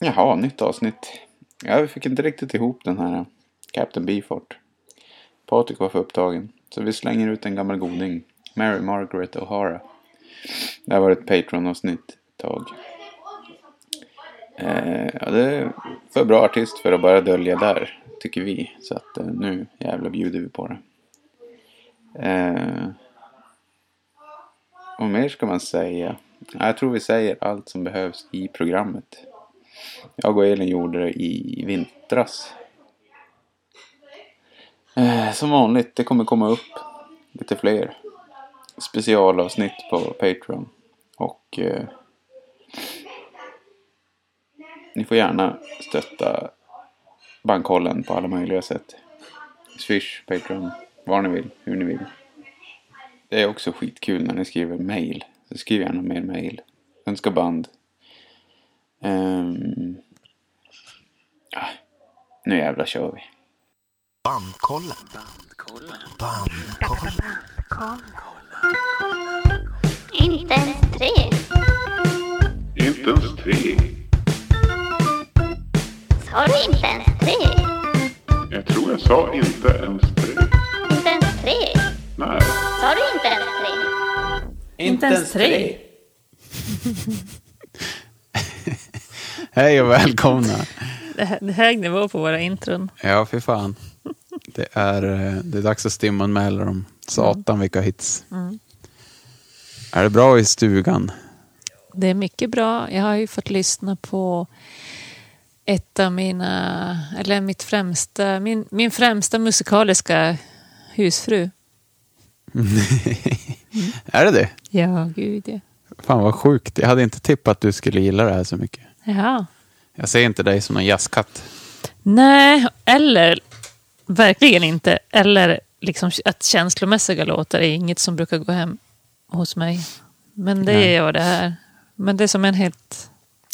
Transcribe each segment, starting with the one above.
Jaha, nytt avsnitt. Ja, vi fick inte riktigt ihop den här eh, Captain Beefheart. Patrik var för upptagen. Så vi slänger ut en gammal goding. Mary Margaret O'Hara. Det här var ett Patreon-avsnitt ett tag. Eh, ja, det är för bra artist för att bara dölja där, tycker vi. Så att eh, nu jävlar bjuder vi på det. Eh, och mer ska man säga? Jag tror vi säger allt som behövs i programmet. Jag och Elin gjorde det i vintras. Eh, som vanligt, det kommer komma upp lite fler specialavsnitt på Patreon. Och eh, ni får gärna stötta bankhållen på alla möjliga sätt. Swish, Patreon, var ni vill, hur ni vill. Det är också skitkul när ni skriver mail. Så skriv gärna mer mail. Önska band. Ehm, ja, nu jävlar kör vi. Bandkollen. Bandkollen. Inte ens tre. Inte ens tre. Sa du inte ens tre? Jag tror jag sa inte ens tre. Inte ens tre? Nej. Sa du inte ens tre? Inte ens tre. Hej och välkomna. Det här- det är hög nivå på våra intron. Ja, fy fan. Det är, eh, det är dags att stimanmäla dem. Satan vilka hits. Är det bra i stugan? Det är mycket bra. Jag har ju fått lyssna på ett av mina, eller mitt främsta, min, min främsta musikaliska husfru. Är det det? Ja, gud ja. Fan vad sjukt. Jag hade inte tippat att du skulle gilla det här så mycket. Ja. Jag ser inte dig som en jazzkatt. Nej, eller verkligen inte. Eller liksom att känslomässiga låtar är inget som brukar gå hem hos mig. Men det Nej. gör det här. Men det är som en helt...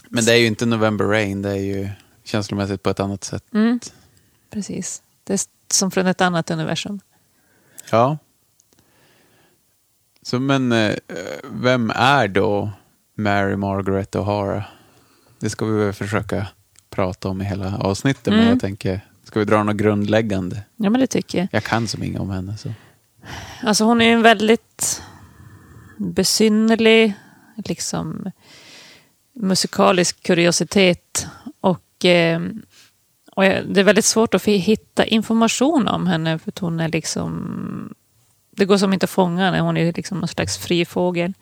Men det är ju inte November Rain. Det är ju känslomässigt på ett annat sätt. Mm, precis. Det är som från ett annat universum. Ja. Så men, eh, vem är då Mary Margaret O'Hara? Det ska vi väl försöka prata om i hela avsnittet. Men Mm. jag tänker, ska vi dra något grundläggande? Ja, men det tycker jag. Jag kan som inget om henne. Så. Alltså hon är en väldigt besynnerlig, liksom musikalisk kuriositet. Och, eh, och det är väldigt svårt att hitta information om henne för att hon är liksom... Det går som inte att fånga henne, hon är liksom någon slags fri fågel.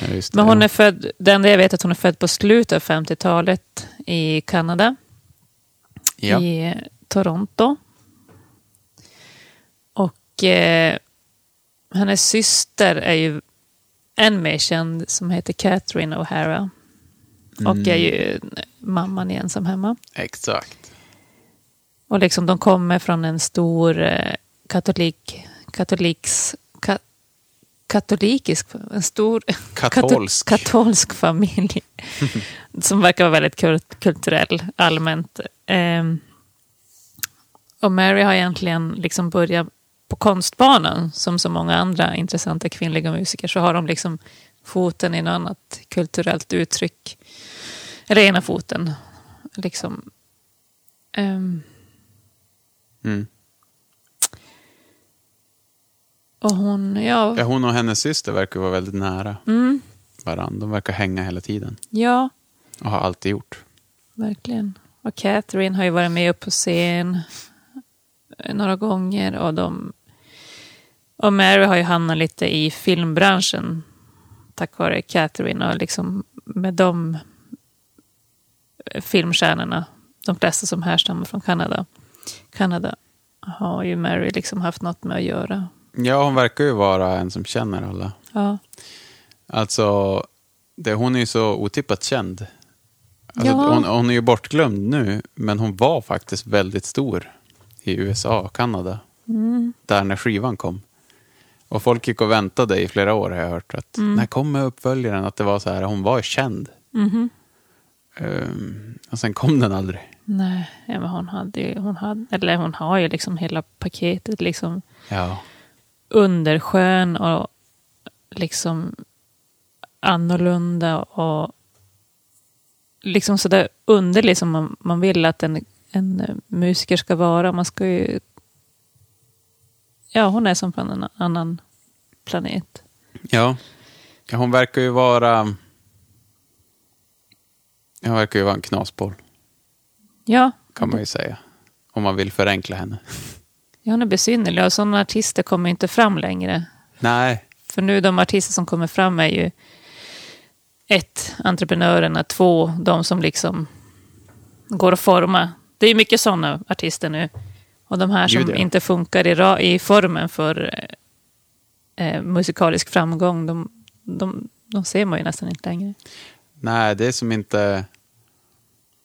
Ja, det, Men hon ja. är född, det enda jag vet är att hon är född på slutet av 50-talet i Kanada. Ja. i Toronto. Och eh, hennes syster är ju än mer känd som heter Catherine O'Hara. Och är ju mamman i Ensam hemma. Exakt. Och liksom de kommer från en stor eh, katolik, katoliks, ka, katolikisk, en stor Katolsk. kato- katolsk familj. som verkar vara väldigt kult, kulturell allmänt. Ehm, och Mary har egentligen liksom börjat på konstbanan, som så många andra intressanta kvinnliga musiker, så har de liksom foten i något annat kulturellt uttryck. Eller ena foten. Liksom. Ehm, Mm. Och hon, ja, Ja, hon och hennes syster verkar vara väldigt nära mm, varandra. De verkar hänga hela tiden. ja, Och har alltid gjort. verkligen. Och Catherine har ju varit med upp på scen några gånger. Och, de, och Mary har ju hamnat lite i filmbranschen tack vare Catherine. Och liksom med de filmstjärnorna, de flesta som härstammar från Kanada, Kanada har ju Mary liksom haft något med att göra. Ja, hon verkar ju vara en som känner alla. Ja, Alltså, det, hon är ju så otippat känd. Alltså, Ja. hon, hon är ju bortglömd nu, men hon var faktiskt väldigt stor i USA och Kanada. Mm. Där när skivan kom. Och folk gick och väntade i flera år har jag hört. Att, Mm. När kommer uppföljaren? Att det var så här, hon var känd. Mhm. Ehm, och sen kom den aldrig. Nej, men hon hade ju, hon hade, eller hon har ju liksom hela paketet liksom Ja. Underskön och liksom annorlunda och liksom sådär underlig som man, man vill att en, en musiker ska vara. Man ska ju... Ja, hon är som på en annan planet. Ja. ja, hon verkar ju vara... Hon verkar ju vara en knasboll, Ja, kan man ju säga. Om man vill förenkla henne. Ja hon är besynnerlig och sådana artister kommer inte fram längre. Nej, För nu de artister som kommer fram är ju ett, entreprenörerna, två, de som liksom går att forma. Det är mycket sådana artister nu. Och de här som Gud, ja. inte funkar i, i formen för eh, eh, musikalisk framgång, de, de, de ser man ju nästan inte längre. nej, det är som inte...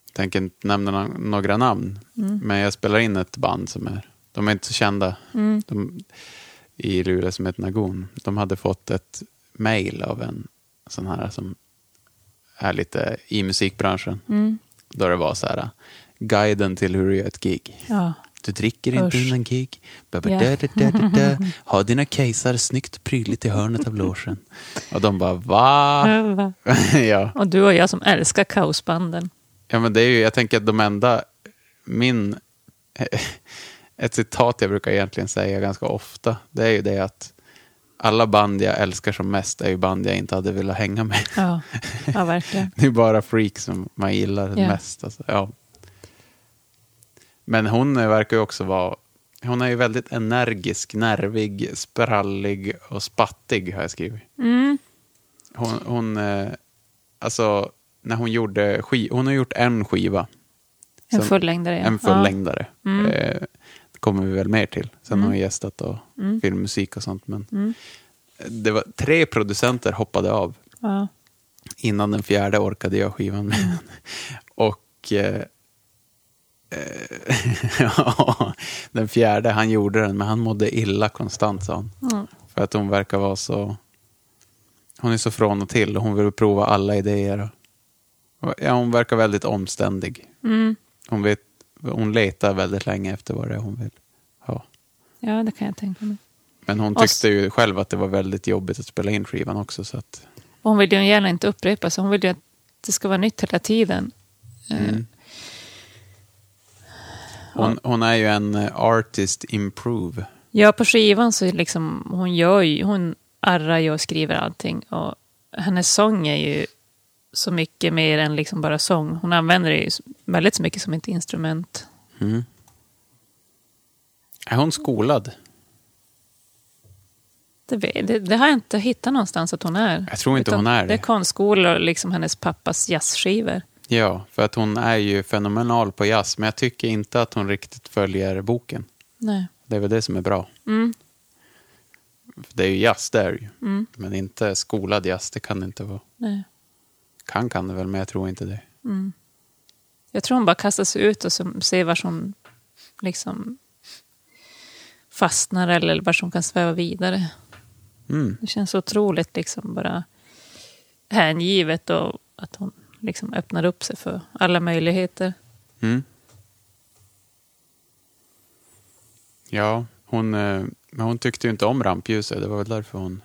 Jag tänker inte nämna några namn. Men jag spelar in ett band som är... De är inte så kända. De, I Luleå som heter Nagon. De hade fått ett mail av en sån här som är lite i musikbranschen. Då det var så här, guiden till hur du gör ett gig. Ja. Du dricker inte Usch. innan gig. Da. Ha dina casear snyggt prydligt i hörnet av logen. Och de bara, va? ja. Och du och jag som älskar kaosbanden. ja, men det är ju, jag tänker att de enda, min, ett citat jag brukar egentligen säga ganska ofta, det är ju det att alla band jag älskar som mest är ju band jag inte hade velat hänga med. Ja, ja verkligen. Det är bara freak som man gillar Ja. mest. Alltså, ja. Men hon eh, verkar ju också vara... Hon är ju väldigt energisk, nervig, sprallig och spattig har jag skrivit. Mm. Hon, hon eh, alltså, när hon gjorde skiv, Hon har gjort en skiva. En fullängdare. ja. En fullängdare. Mm. Kommer vi väl mer till. Sen har hon gästat och Mm. filmmusik och sånt. Men det var tre producenter hoppade av Ja. innan den fjärde orkade jag skivan med. Mm. Och eh, ja, den fjärde, han gjorde den, men han mådde illa konstant sa han. Mm. För att hon verkar vara så... Hon är så från och till och hon vill prova alla idéer. Och, ja, hon verkar väldigt omständig. Mm. Hon, vet, hon letar väldigt länge efter vad det är hon vill ha. ja, det kan jag tänka mig. Men hon tyckte ju själv att det var väldigt jobbigt att spela in skivan också. Så att, Och hon vill ju gärna inte upprepa sig. Hon vill ju att det ska vara nytt hela tiden. Eh, Mm. hon, hon är ju en eh, artist improve. Ja, på skivan så liksom, hon gör ju, hon arrar ju och skriver allting. Och hennes sång är ju så mycket mer än liksom bara sång. Hon använder det ju väldigt så mycket som ett instrument. Mm. Är hon skolad? Det, det, det har jag inte hittat någonstans att hon är. Jag tror inte hon är det. Det är konstskolor och liksom hennes pappas jazzskivor. Ja, för att hon är ju fenomenal på jazz, men jag tycker inte att hon riktigt följer boken. Nej. Det är väl det som är bra. Mm. Det är ju jazz där ju. Mm. Men inte skolad jazz, det kan det inte vara. Nej. Kan kan det väl, men jag tror inte det. Jag tror hon bara kastar sig ut och så ser var hon liksom fastnar eller var hon kan sväva vidare. Mm. Det känns otroligt liksom bara hängivet och att hon liksom öppnar upp sig för alla möjligheter. Mm. Ja, hon, eh, men hon tyckte ju inte om rampljuset. Det var väl därför hon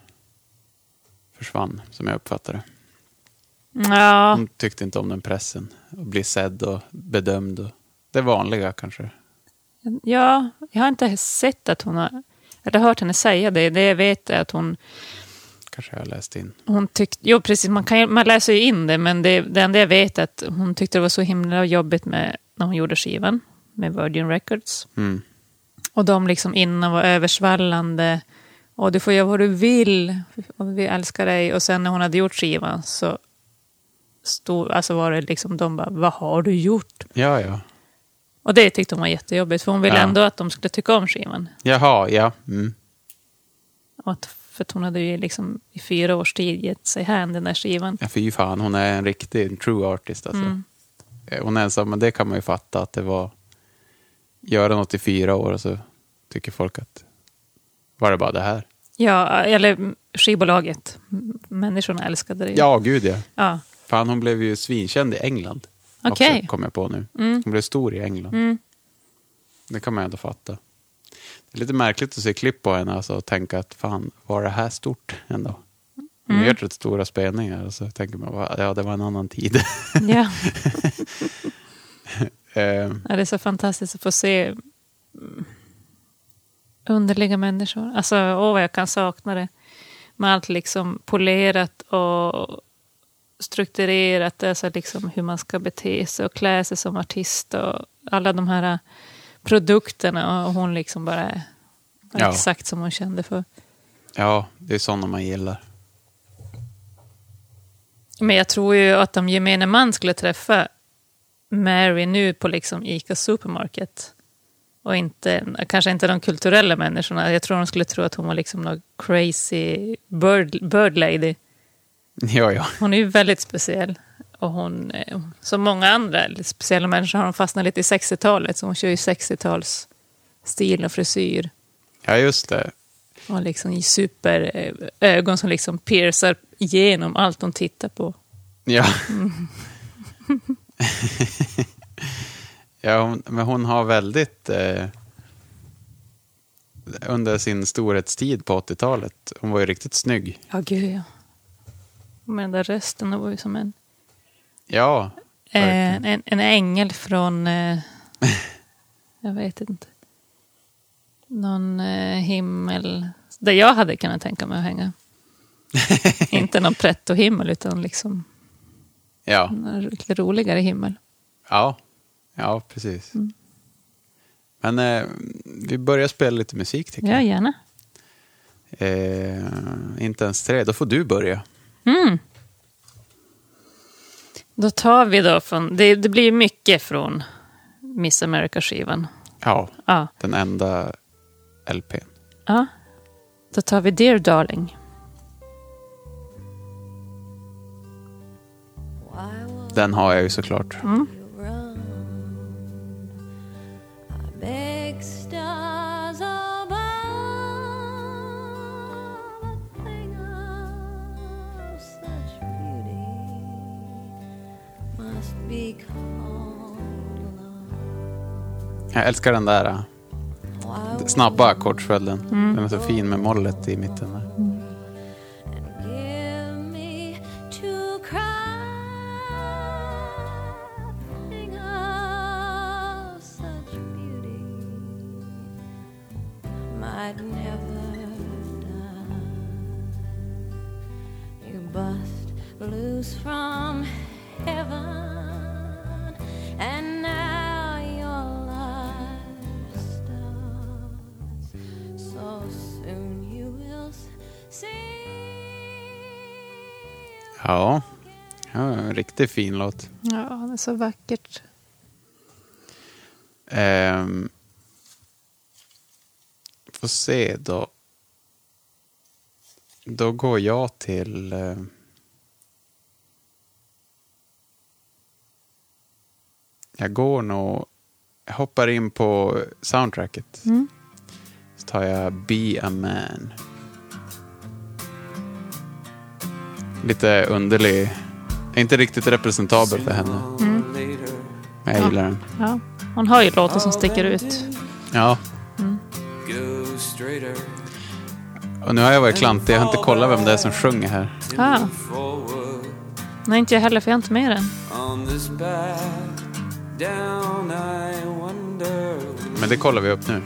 försvann, som jag uppfattade det. Ja, Hon tyckte inte om den pressen. Att bli sedd och bedömd. Och det vanliga kanske. ja, jag har inte sett att hon har... Jag har hört henne säga det. Det jag vet är att hon, Kanske jag har läst in. hon tyckte... Jo, precis. Man, kan, man läser ju in det, men det, det enda jag vet är att hon tyckte det var så himla jobbigt med, när hon gjorde skivan med Virgin Records. Mm. Och de liksom innan var översvallande. Och du får göra vad du vill. Och vi älskar dig. Och sen när hon hade gjort skivan så stod, alltså var det liksom de bara, vad har du gjort? Ja, ja. Och det tyckte hon var jättejobbigt. För hon ville Ja. ändå att de skulle tycka om skivan. Jaha, ja. Mm. Att, för att hon hade ju liksom i fyra års tid gett sig hän den där skivan. Ja, fy fan, hon är en riktig en true artist. Alltså. Mm. Eh, Hon är ensam, men det kan man ju fatta att det var... Göra något i fyra år och så tycker folk att... Var det bara det här? Ja, eller skivbolaget. Människorna älskade det. Ja, gud ja. ja. Fan, hon blev ju svinkänd i England. Okej. Också, kom jag på nu. Mm. Hon blev stor i England. Mm. Det kan man ändå fatta. Det är lite märkligt att se klipp på henne alltså, och tänka att fan, var det här stort ändå? De har gjort rätt stora spelningar och så tänker man, "Va, ja det var en annan tid. Ja. Eh, ja, det är så fantastiskt att få se mm, underliga människor. Alltså, åh vad jag kan sakna det. Med allt liksom polerat och strukturerat. Alltså liksom hur man ska bete sig och klä sig som artist. Och alla de här produkterna. Och hon liksom bara är Ja. exakt som hon kände för. ja, det är sådana man gillar. Men jag tror ju att om gemene man skulle träffa Mary nu på liksom Ica Supermarket och inte, kanske inte de kulturella människorna. Jag tror de skulle tro att hon var liksom någon crazy bird, bird lady. Ja, ja. Hon är ju väldigt speciell. Och hon, eh, som många andra speciella människor har hon fastnat lite i 60-talet. Så hon kör ju 60-tals stil och frisyr. Ja, just det. Och liksom i superögon som liksom piercar igenom allt hon tittar på. Ja. ja, hon, men hon har väldigt... Eh, under sin storhetstid på 80-talet, hon var ju riktigt snygg. Ja, gud ja. Med den där rösten, det var ju som en, Ja, eh, Verkligen. en, en ängel från, eh, jag vet inte, någon eh, himmel, där jag hade kunnat tänka mig att hänga. inte någon pretto-himmel, utan liksom ja, en lite roligare himmel. ja, ja, precis. Men eh, vi börjar spela lite musik tycker Ja, jag. gärna. Eh, inte ens tre, då får du börja. Mm. Då tar vi då från, det, det blir mycket från Miss America-skivan. Ja, Ja. den enda LPn. Ja. Då tar vi Dear Darling. Den har jag ju såklart. Big Jag älskar den där eh, Why snabba ackordsföljden. Den är så fin med mollet i mitten. Där. give me Ja. ja, en riktigt fin låt. Ja, det är så vackert. Ehm, får se då. Då går jag till... Eh, jag går nog... Jag hoppar in på soundtracket. Så tar jag Be a man. Lite underlig. Inte riktigt representabel för henne. Men jag gillar den. Ja. Hon har ju låtar som sticker ut. Ja. Och nu har jag varit klantig. Jag har inte kollat vem det är som sjunger här. Ah. Nej, inte jag heller, för jag har inte med den. Men det kollar vi upp nu.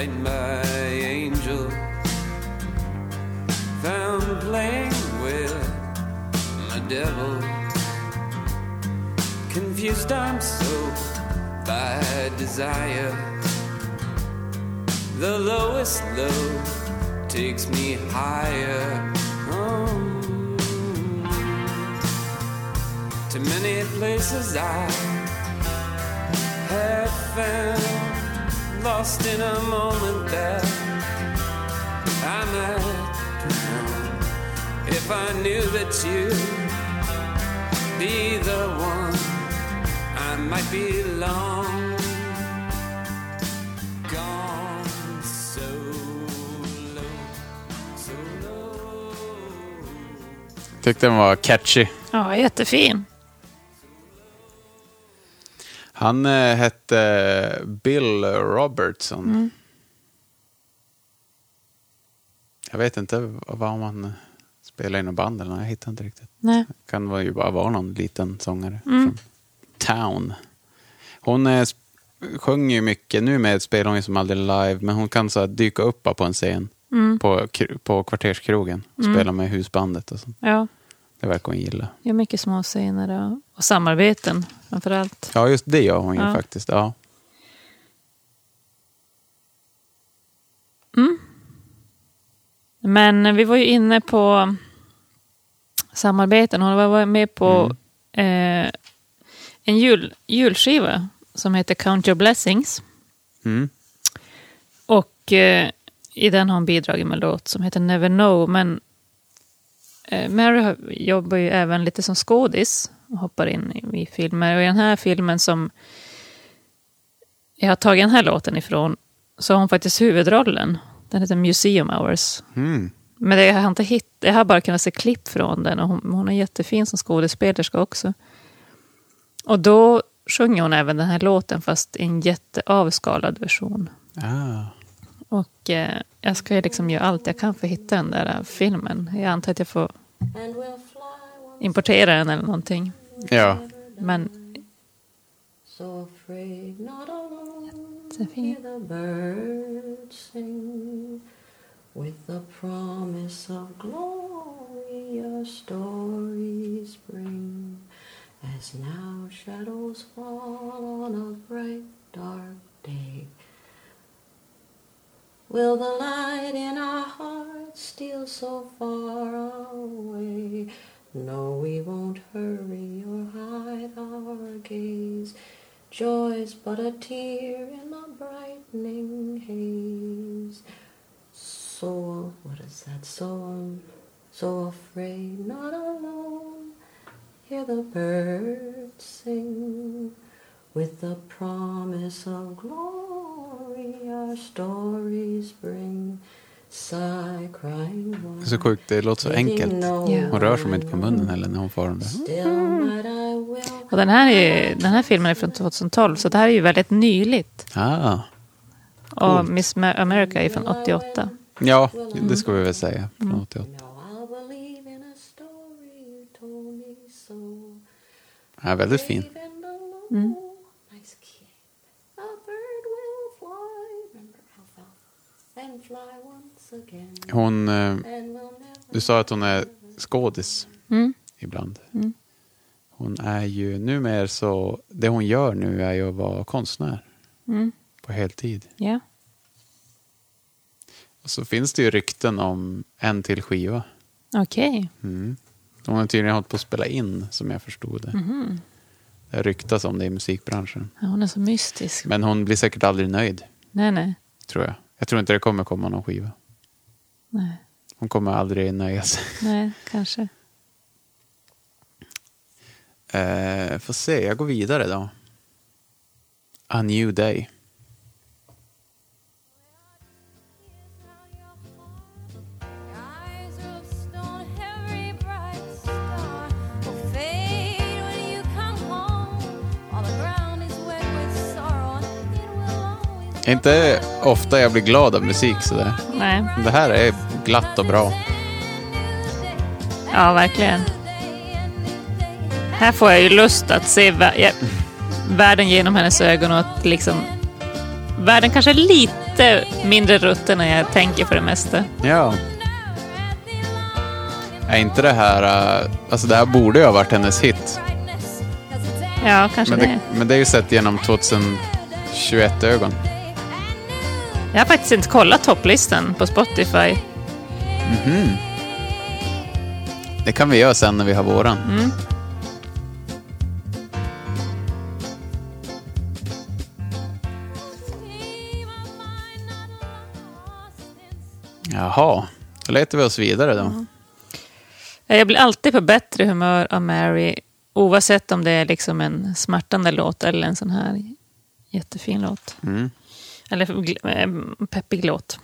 Right by angel. Found playing with my devil. Confused I'm so by desire. The lowest low takes me higher. Oh. to many places I have found lost in a moment that I might drown if I knew that you'd be the one I might be long gone so low, so low. Tyckte den var catchy. Ja, jättefin. Han eh, hette Bill Robertson. Jag vet inte vad man spelar i något band eller. Jag hittar inte riktigt. Nej. Kan vara ju bara vara någon liten sångare från Town. Hon eh, sjunger ju mycket. Nu med spelar hon ju som aldrig live, men hon kan så dyka upp på en scen på, kr- på kvarterskrogen och spela med husbandet och sånt. Ja, Det verkar hon gilla. gör mycket små scener och, och samarbeten framför allt. Ja, just det gör hon ju Ja. faktiskt. Ja. Men vi var ju inne på samarbeten. Hon var med på eh, en jul, julskiva som heter Count Your Blessings. Mm. Och eh, i den har hon bidragit med en låt som heter Never Know. Men Mary har- jobbar ju även lite som skådis och hoppar in i, filmer. Och i den här filmen som jag har tagit den här låten ifrån så har hon faktiskt huvudrollen. Den heter Museum Hours. Mm. Men det, jag, har inte hitt, jag har bara kunnat se klipp från den och hon, hon är jättefin som skådespelerska också. Och då sjunger hon även den här låten fast i en jätteavskalad version. Ah. Och eh, jag ska ju liksom göra allt jag kan för att hitta den där eh, filmen. Jag antar att jag får And we'll fly once importera den eller någonting. Ja. Men So afraid, not alone. Jättefin. Hear the birds sing with the promise of glory. Your stories bring as now shadows fall on a bright, dark day. Will the light No, we won't hurry or hide our gaze. Joy's but a tear in the brightening haze. So, what is that? So, so afraid, not alone. Hear the birds sing with the promise of glory. Our stories bring. Det är så sjukt, det låter så enkelt. Hon rör sig inte på munnen heller när hon får den där. Still might I will och den, här är, den här filmen är från 2012 så det här är ju väldigt nyligt. Ah. Och Miss America är från 88. Ja, det ska vi väl säga. Från 88. No, I'll believe in a story you told me so. Ja, väldigt fin. Brave and alone, nice kid. A bird will fly. Remember how and fly once again. Hon, eh, du sa att hon är skådis Mm. ibland. Hon är ju numera så, det hon gör nu är ju att vara konstnär Mm. på heltid. Ja. Och så finns det ju rykten om en till skiva. Okej. Mm. Hon har tydligen hållit på att spela in, som jag förstod det. Det ryktas om det i musikbranschen. Ja, hon är så mystisk. Men hon blir säkert aldrig nöjd, Nej, nej. tror jag. Jag tror inte det kommer komma någon skiva. Nej, Hon kommer aldrig nöja sig. nej kanske. Eh, får se, jag går vidare då. A New Day. Inte ofta jag blir glad av musik sådär. Nej, Det här är glatt och bra. ja verkligen. Här får jag ju lust att se världen genom hennes ögon och att liksom världen kanske är lite mindre rutten när jag tänker för det mesta. Ja. Är inte det här... eh, Alltså det här borde ju ha varit hennes hit. Ja, kanske Men det. det, men det är ju sett genom 2021-ögon. Jag har faktiskt inte kollat topplistan på Spotify. Det kan vi göra sen när vi har våran. Jaha, då letar vi oss vidare då. Jag blir alltid på bättre humör av Mary oavsett om det är liksom en smärtande låt eller en sån här jättefin låt. Mm. Eller eh, peppig låt.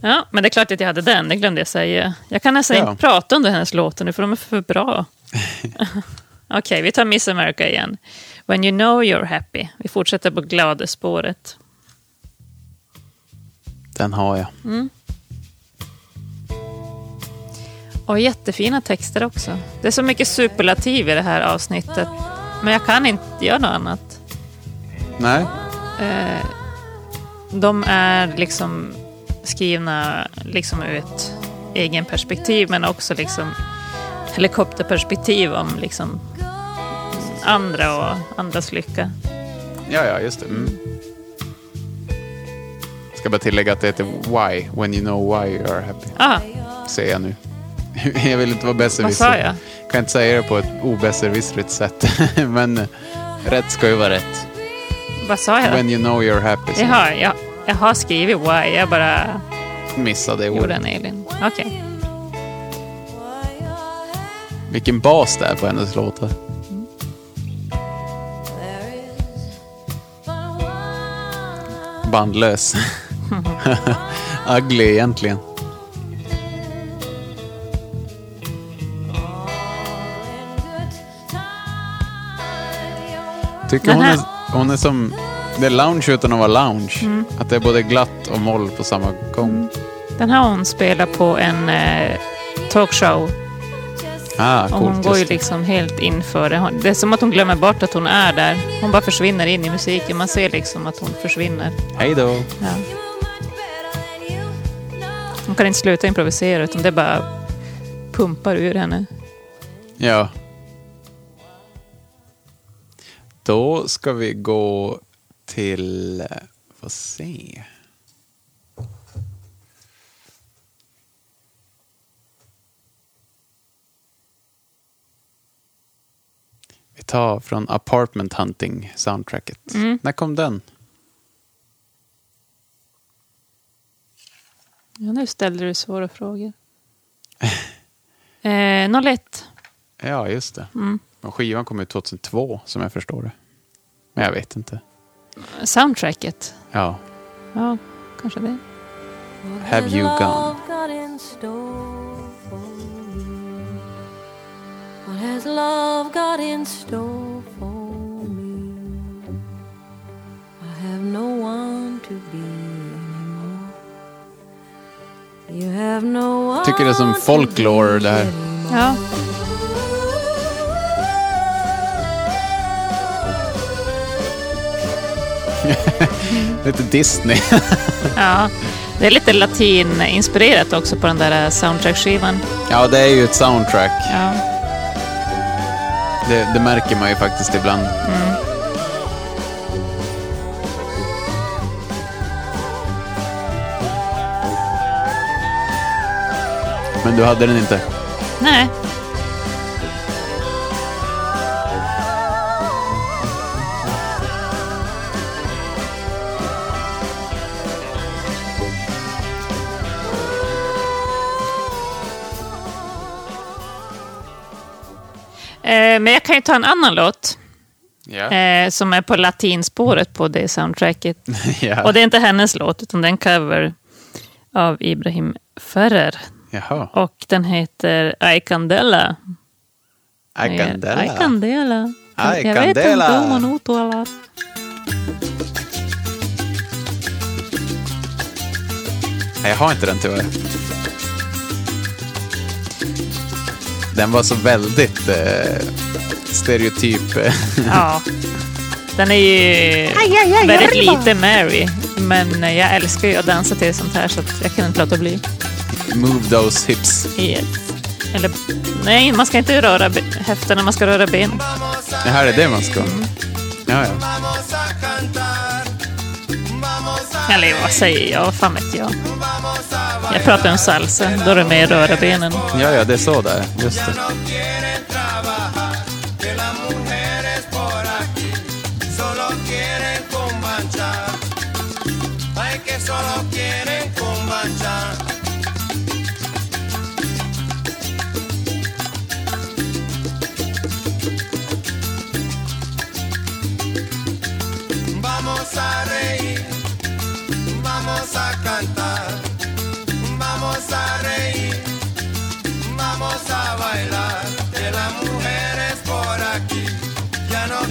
Ja, men det är klart att jag hade den. Det glömde jag säga. Jag kan nästan Ja. inte prata under hennes låtar nu, för de är för bra. Okej, vi tar Miss America igen. When you know you're happy. Vi fortsätter på glada spåret. Den har jag. Och jättefina texter också. Det är så mycket superlativ i det här avsnittet. Men jag kan inte göra något annat. Nej. De är liksom skrivna liksom ur ett egen perspektiv men också liksom helikopterperspektiv om liksom andra och andras lycka. Ja, ja, just det. Mm. Ska bara tillägga att det heter Why, when you know why you are happy. Ah, Säger jag nu. Jag vill inte vara vad besserwisser. sa jag? kan inte säga det på ett obesserwisserligt sätt. Men eh, rätt ska ju vara rätt. Vad sa jag? When you know you're happy. Jaha, jag, jag har skrivit why, jag bara Missade gjorde ordet. en alien. Okej. Vilken bas det är på hennes låtar. Bandlös. Ugly egentligen. Tycker hon är, hon är som... Det är lounge utan att vara lounge. Mm. Att det är både glatt och moll på samma gång. Den har hon spelat på en eh, talkshow. Ah, Och coolt. hon går ju det. liksom helt inför det. Hon- Det är som att hon glömmer bort att hon är där. Hon bara försvinner in i musiken. Man ser liksom att hon försvinner. Hej då. Ja. Hon kan inte sluta improvisera utan det bara pumpar ur henne. Ja. Då ska vi gå till... eh, Få se. Vi tar från Apartment Hunting soundtracket. Mm. När kom den? Ja, nu ställer du svåra frågor. Eh, 01. Ja, just det. Mm. Och skivan kom ut 2002 som jag förstår det. Men jag vet inte. Soundtracket. Ja. Ja, kanske det. Have you gone? What has love got in store for me? I have no one to be anymore. You have no one Tycker det är som folklore det här. Ja. Lite Disney. ja. Det är lite latininspirerat också på den där soundtrack-skivan. ja, det är ju ett soundtrack. Ja. Det, det märker man ju faktiskt ibland. Men du hade den inte? Nej. Men jag kan ju ta en annan låt eh, som är på latinspåret på det soundtracket. ja. Och det är inte hennes låt, utan det är en cover av Ibrahim Ferrer. Jaha. Och den heter Ay Candela. Ay Candela. Ay Candela. Ay Jag vet inte hur man uttalar. Nej, jag har inte den tyvärr. Den var så väldigt eh, stereotyp. eh, Ja. Den är ju väldigt lite Mary. Men jag älskar ju att dansa till sånt här så att jag kan inte låta bli. Move those hips. Yes. Eller, nej, man ska inte röra höfterna, man ska röra benen. Det här är det man ska. Ja, ja. Eller vad säger jag? Fan vet jag? Jag pratar om salsa, då är det mer röra benen. Ja, ja, det är så där. Just det.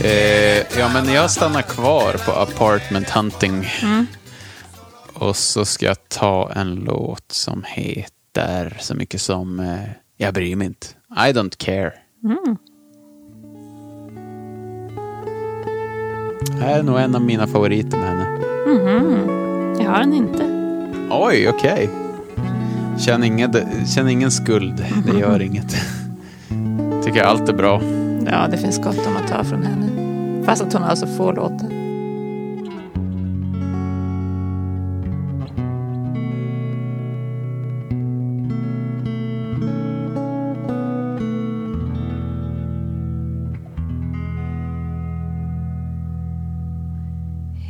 Eh, ja, men jag stannar kvar på apartment hunting. Och så ska jag ta en låt som heter så mycket som eh, Jag bryr mig inte. I don't care. Det här är nog en av mina favoriter med henne. Jag har den inte. Oj, okej. Känn, inget, känn ingen skuld. Det gör inget. Tycker allt är bra. Ja, det finns gott om att ta från henne. Fast att hon alltså har så få låtar.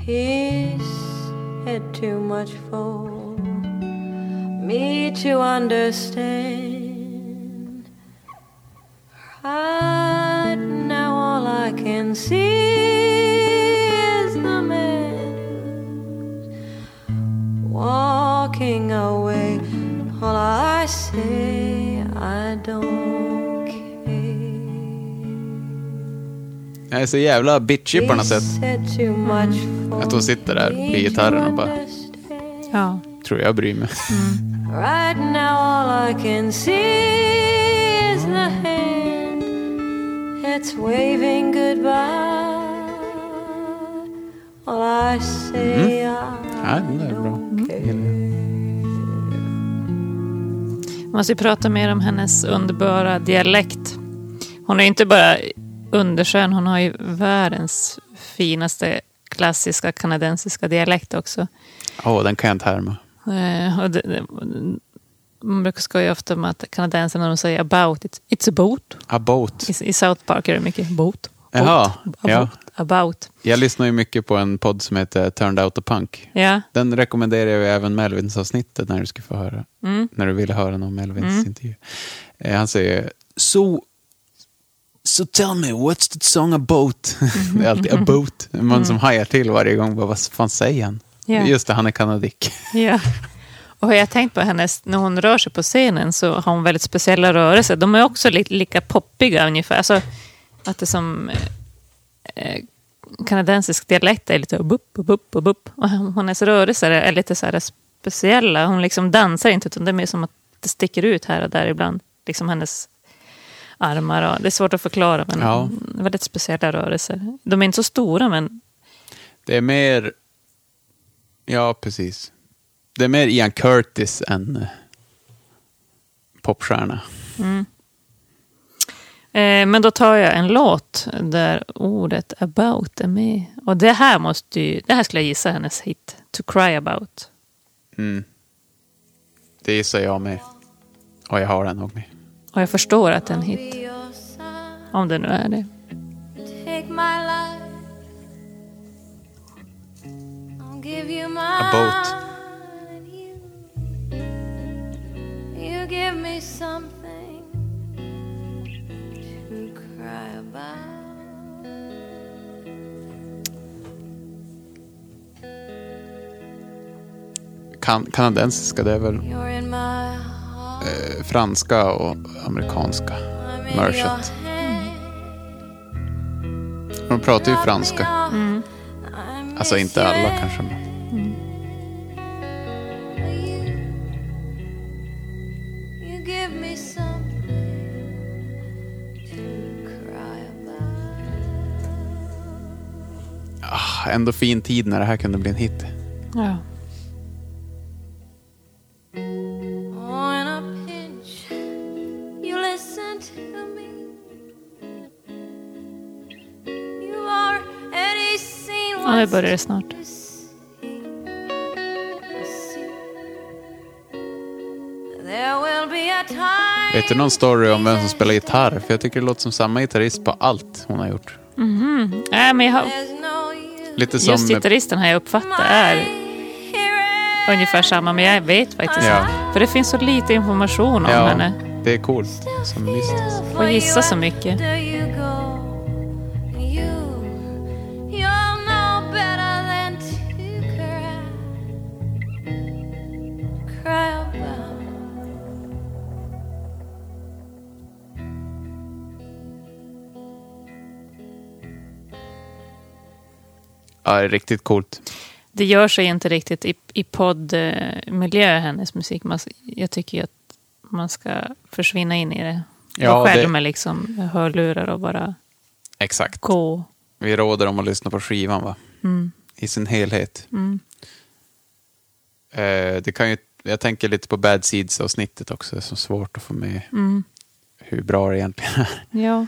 He's had too much for me to understand. Can see is the man walking away. All I say, I don't care. Jag är så jävla bitchig på något sätt. Att hon sitter där me vid to gitarren och bara. Ja. tror jag bryr mig. Right now, all I can see that's waving goodbye. All I say, I Ja, den där är bra. Man måste prata mer om hennes underbara dialekt. Hon är inte bara underskön, hon har ju världens finaste klassiska kanadensiska dialekt också. Åh, den kan jag inte härma. Eh, och man brukar skoja ofta med att kanadensarna de säger about, it's, it's a boat. A boat. I, I South Park är det mycket boat. boat Jaha, about, ja. about. Jag lyssnar ju mycket på en podd som heter Turned Out a Punk. Ja, Den rekommenderar jag även Melvins avsnittet när du ska få höra. När du ville höra någon Melvins intervju. Eh, han säger So, so tell me, what's the song about? det är alltid about. Man som hajar till varje gång. Bara, vad fan säger han? Ja. Just det, han är kanadick. ja. Och jag har tänkt på hennes, när hon rör sig på scenen så har hon väldigt speciella rörelser. De är också lite lika poppiga ungefär. Alltså, att det som eh, kanadensisk dialekt är lite bupp, bupp, bupp, bupp. Och hennes rörelser är lite så här speciella. Hon liksom dansar inte utan det är mer som att det sticker ut här och där ibland. Liksom hennes armar. Och, det är svårt att förklara men Ja. väldigt speciella rörelser. De är inte så stora men Det är mer... Ja, precis. Det är mer Ian Curtis än eh, popstjärna. Eh, men då tar jag en låt där ordet about är med. Och det här måste ju, det här skulle jag gissa hennes hit. To cry about. Mm. Det gissar jag med. Och jag har den nog med. Och jag förstår att det är en hit. Om det nu är det. Take You give me something to cry about. Kan, kanadensiska, det är väl eh, franska och amerikanska. Merchet. De pratar ju franska. I Alltså inte alla kanske. Men. Ändå fin tid när det här kunde bli en hit. Ja. Ja, nu börjar det snart. Vet du någon story om vem som spelar gitarr? För jag tycker det låter som samma gitarrist på allt hon har gjort. Nej, men jag har. Lite som... just gitarristen har jag uppfattat är ungefär samma. Men jag vet faktiskt Ja. För det finns så lite information om Ja, henne. det är coolt. Som mystiskt. Och gissa så mycket. Ja, det är riktigt coolt. Det gör sig inte riktigt i, i poddmiljö, hennes musik. Man, jag tycker att man ska försvinna in i det. Ja, själv det- med liksom hörlurar och bara Exakt. gå. Vi råder om att lyssna på skivan va? Mm. I sin helhet. Mm. Eh, det kan ju, jag tänker lite på Bad Seeds-avsnittet också. Det är så svårt att få med Mm. hur bra det egentligen är. Ja.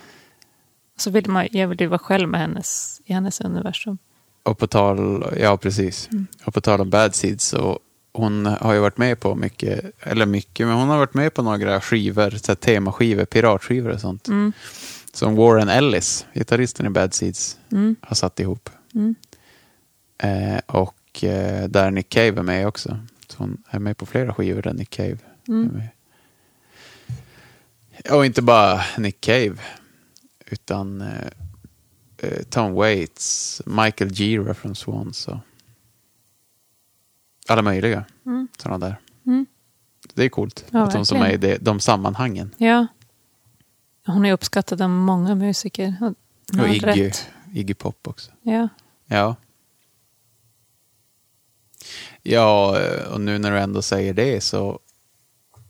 Så vill man, jag vill ju vara själv med hennes, i hennes universum. Och på tal, ja precis. Och på tal om Bad Seeds så hon har ju varit med på mycket, eller mycket, men hon har varit med på några skivor, så här temaskivor, piratskivor och sånt. Mm. Som Warren Ellis, gitarristen i Bad Seeds, Mm. har satt ihop. Mm. Eh, och eh, där Nick Cave är med också. Så hon är med på flera skivor där Nick Cave Mm. är med. Och inte bara Nick Cave, utan eh, eh, Tom Waits, Michael Gira från Swans och alla möjliga Mm. sådana där. Mm. Det är coolt Ja, att de som är i det, de sammanhangen. Ja. Hon är uppskattad av många musiker. Och, hon Och Iggy, rätt. Iggy Pop också. Ja. Ja. Ja, eh, och nu när du ändå säger det så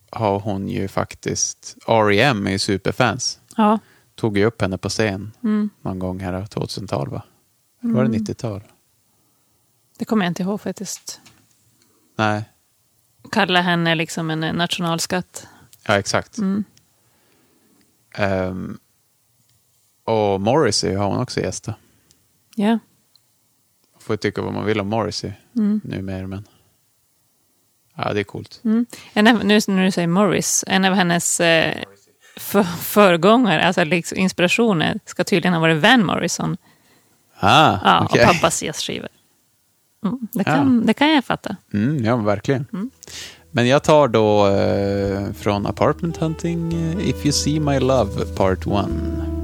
har hon ju faktiskt, R.E.M. är ju superfans. ja. Tog ju upp henne på scen Mm. någon gång här 2000-tal va? Eller var det 90-tal? Det kommer jag inte ihåg faktiskt. Nej, Kalla henne liksom en nationalskatt. ja exakt. Mm. Ehm, och Morrissey har hon också gästat. Ja. Får ju tycka vad man vill om Morrissey Mm. numera men ja det är coolt. Mm. En av, nu när du säger Morris, en av hennes eh, för, föregångare, alltså liksom inspirationer, ska tydligen ha varit Van Morrison. Ah, Ja, okej. Och pappas jazzskivor. Mm, det, kan, det kan jag fatta. Mm, ja, verkligen. Mm. Men jag tar då eh, från Apartment Hunting, eh, If You See My Love Part 1.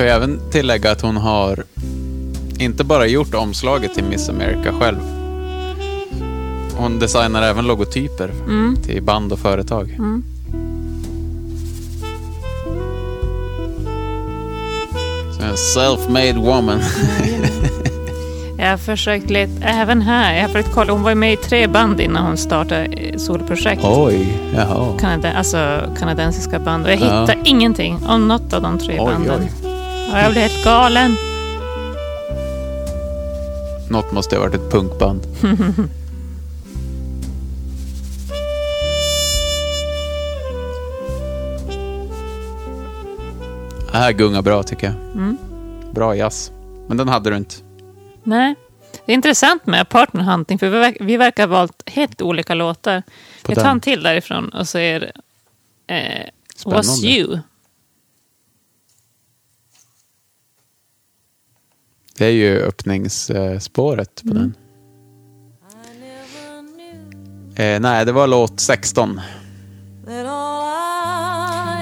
Kan jag även tillägga att hon har inte bara gjort omslaget till Miss America själv. Hon designar även logotyper Mm. till band och företag. Mm. Så en self-made woman. Jag har försökt leta, även här, jag har försökt kolla, hon var ju med i tre band innan hon startade eh, soloprojekt. Oj, jaha. Kanada, alltså kanadensiska band. Och jag Ja. hittar ingenting om något av de tre Oj, banden. oj. Och jag blir helt galen. Något måste ha varit ett punkband. Det här gungar bra tycker jag. Mm. Bra jazz. Men den hade du inte. Nej. Det är intressant med Partner Hunting, för vi, verk, vi verkar ha valt helt olika låtar. På jag tar den. en till därifrån och säger eh, Spännande. Was You. Det är ju öppningsspåret på den. Eh, nej, det var låt 16.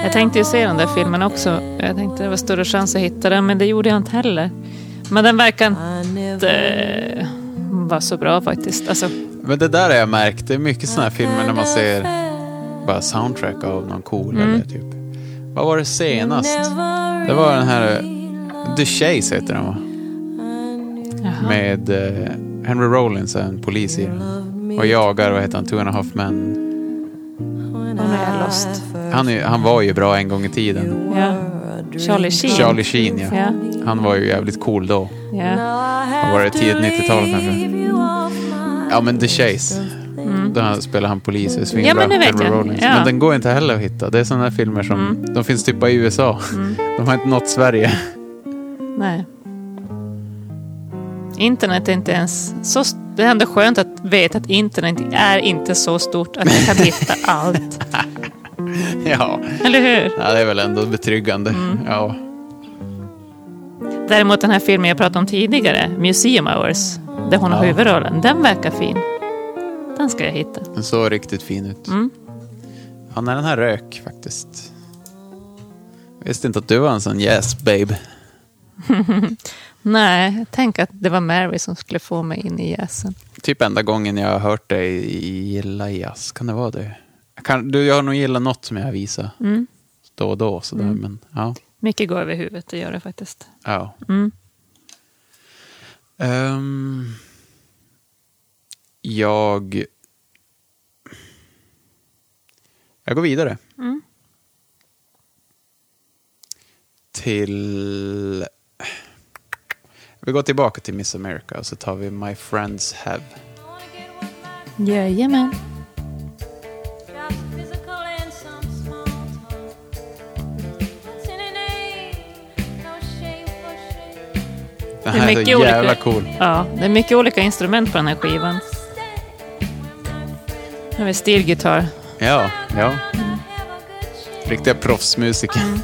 Jag tänkte ju se den där filmen också. Jag tänkte det var större chans att hitta den, men det gjorde jag inte heller. Men den verkar inte vara så bra faktiskt. Alltså, Men det där har jag märkt. Det är mycket sådana här filmer när man ser bara soundtrack av någon cool Mm. eller typ. Vad var det senast? Det var den här eh, The Chase heter den va? Jaha. Med eh, Henry Rollins, en polis i den. Och jagar, vad heter han, Two and a half men. Nu är jag lost. Han, är, han var ju bra en gång i tiden. Ja. Charlie Sheen. Charlie Sheen ja. Ja. Han var ju jävligt cool då. Ja. Vad var det, tidigt 90-tal kanske? Ja men The Chase. Mm. Där spelar han polis och svingar Ja, men det vet Henry jag. Rollins. Ja. Mm. Men den går inte heller att hitta. Det är sådana här filmer som, de finns typ bara i USA. De har inte nått Sverige. Nej. Internet är inte ens så... Det är ändå skönt att veta att internet är inte så stort att jag kan hitta allt. ja. Eller hur? ja, det är väl ändå betryggande. Mm. Ja. Däremot den här filmen jag pratade om tidigare, Museum Hours, där hon har Ja. huvudrollen, den verkar fin. Den ska jag hitta. Den såg riktigt fin ut. Mm. Ja, när den här rök faktiskt. Jag visste inte att du var en sån yes babe. Nej, tänk att det var Mary som skulle få mig in i jazzen. Typ enda gången jag har hört dig gilla jazz. Kan det vara det? Jag, kan, du, jag har nog gillat något som jag visar Mm. då och då. Sådär, Men ja. Mycket går över huvudet, det gör det faktiskt. ja. Mm. Ehm, jag... Jag går vidare. Mm. Till... Vi går tillbaka till Miss America och så tar vi My Friends Have. Jajamän. Den Det är är, mycket så jävla olika- cool. Ja, det är mycket olika instrument på den här skivan. Här har vi stilgitarr. Ja, ja. Riktiga proffsmusiker. Mm.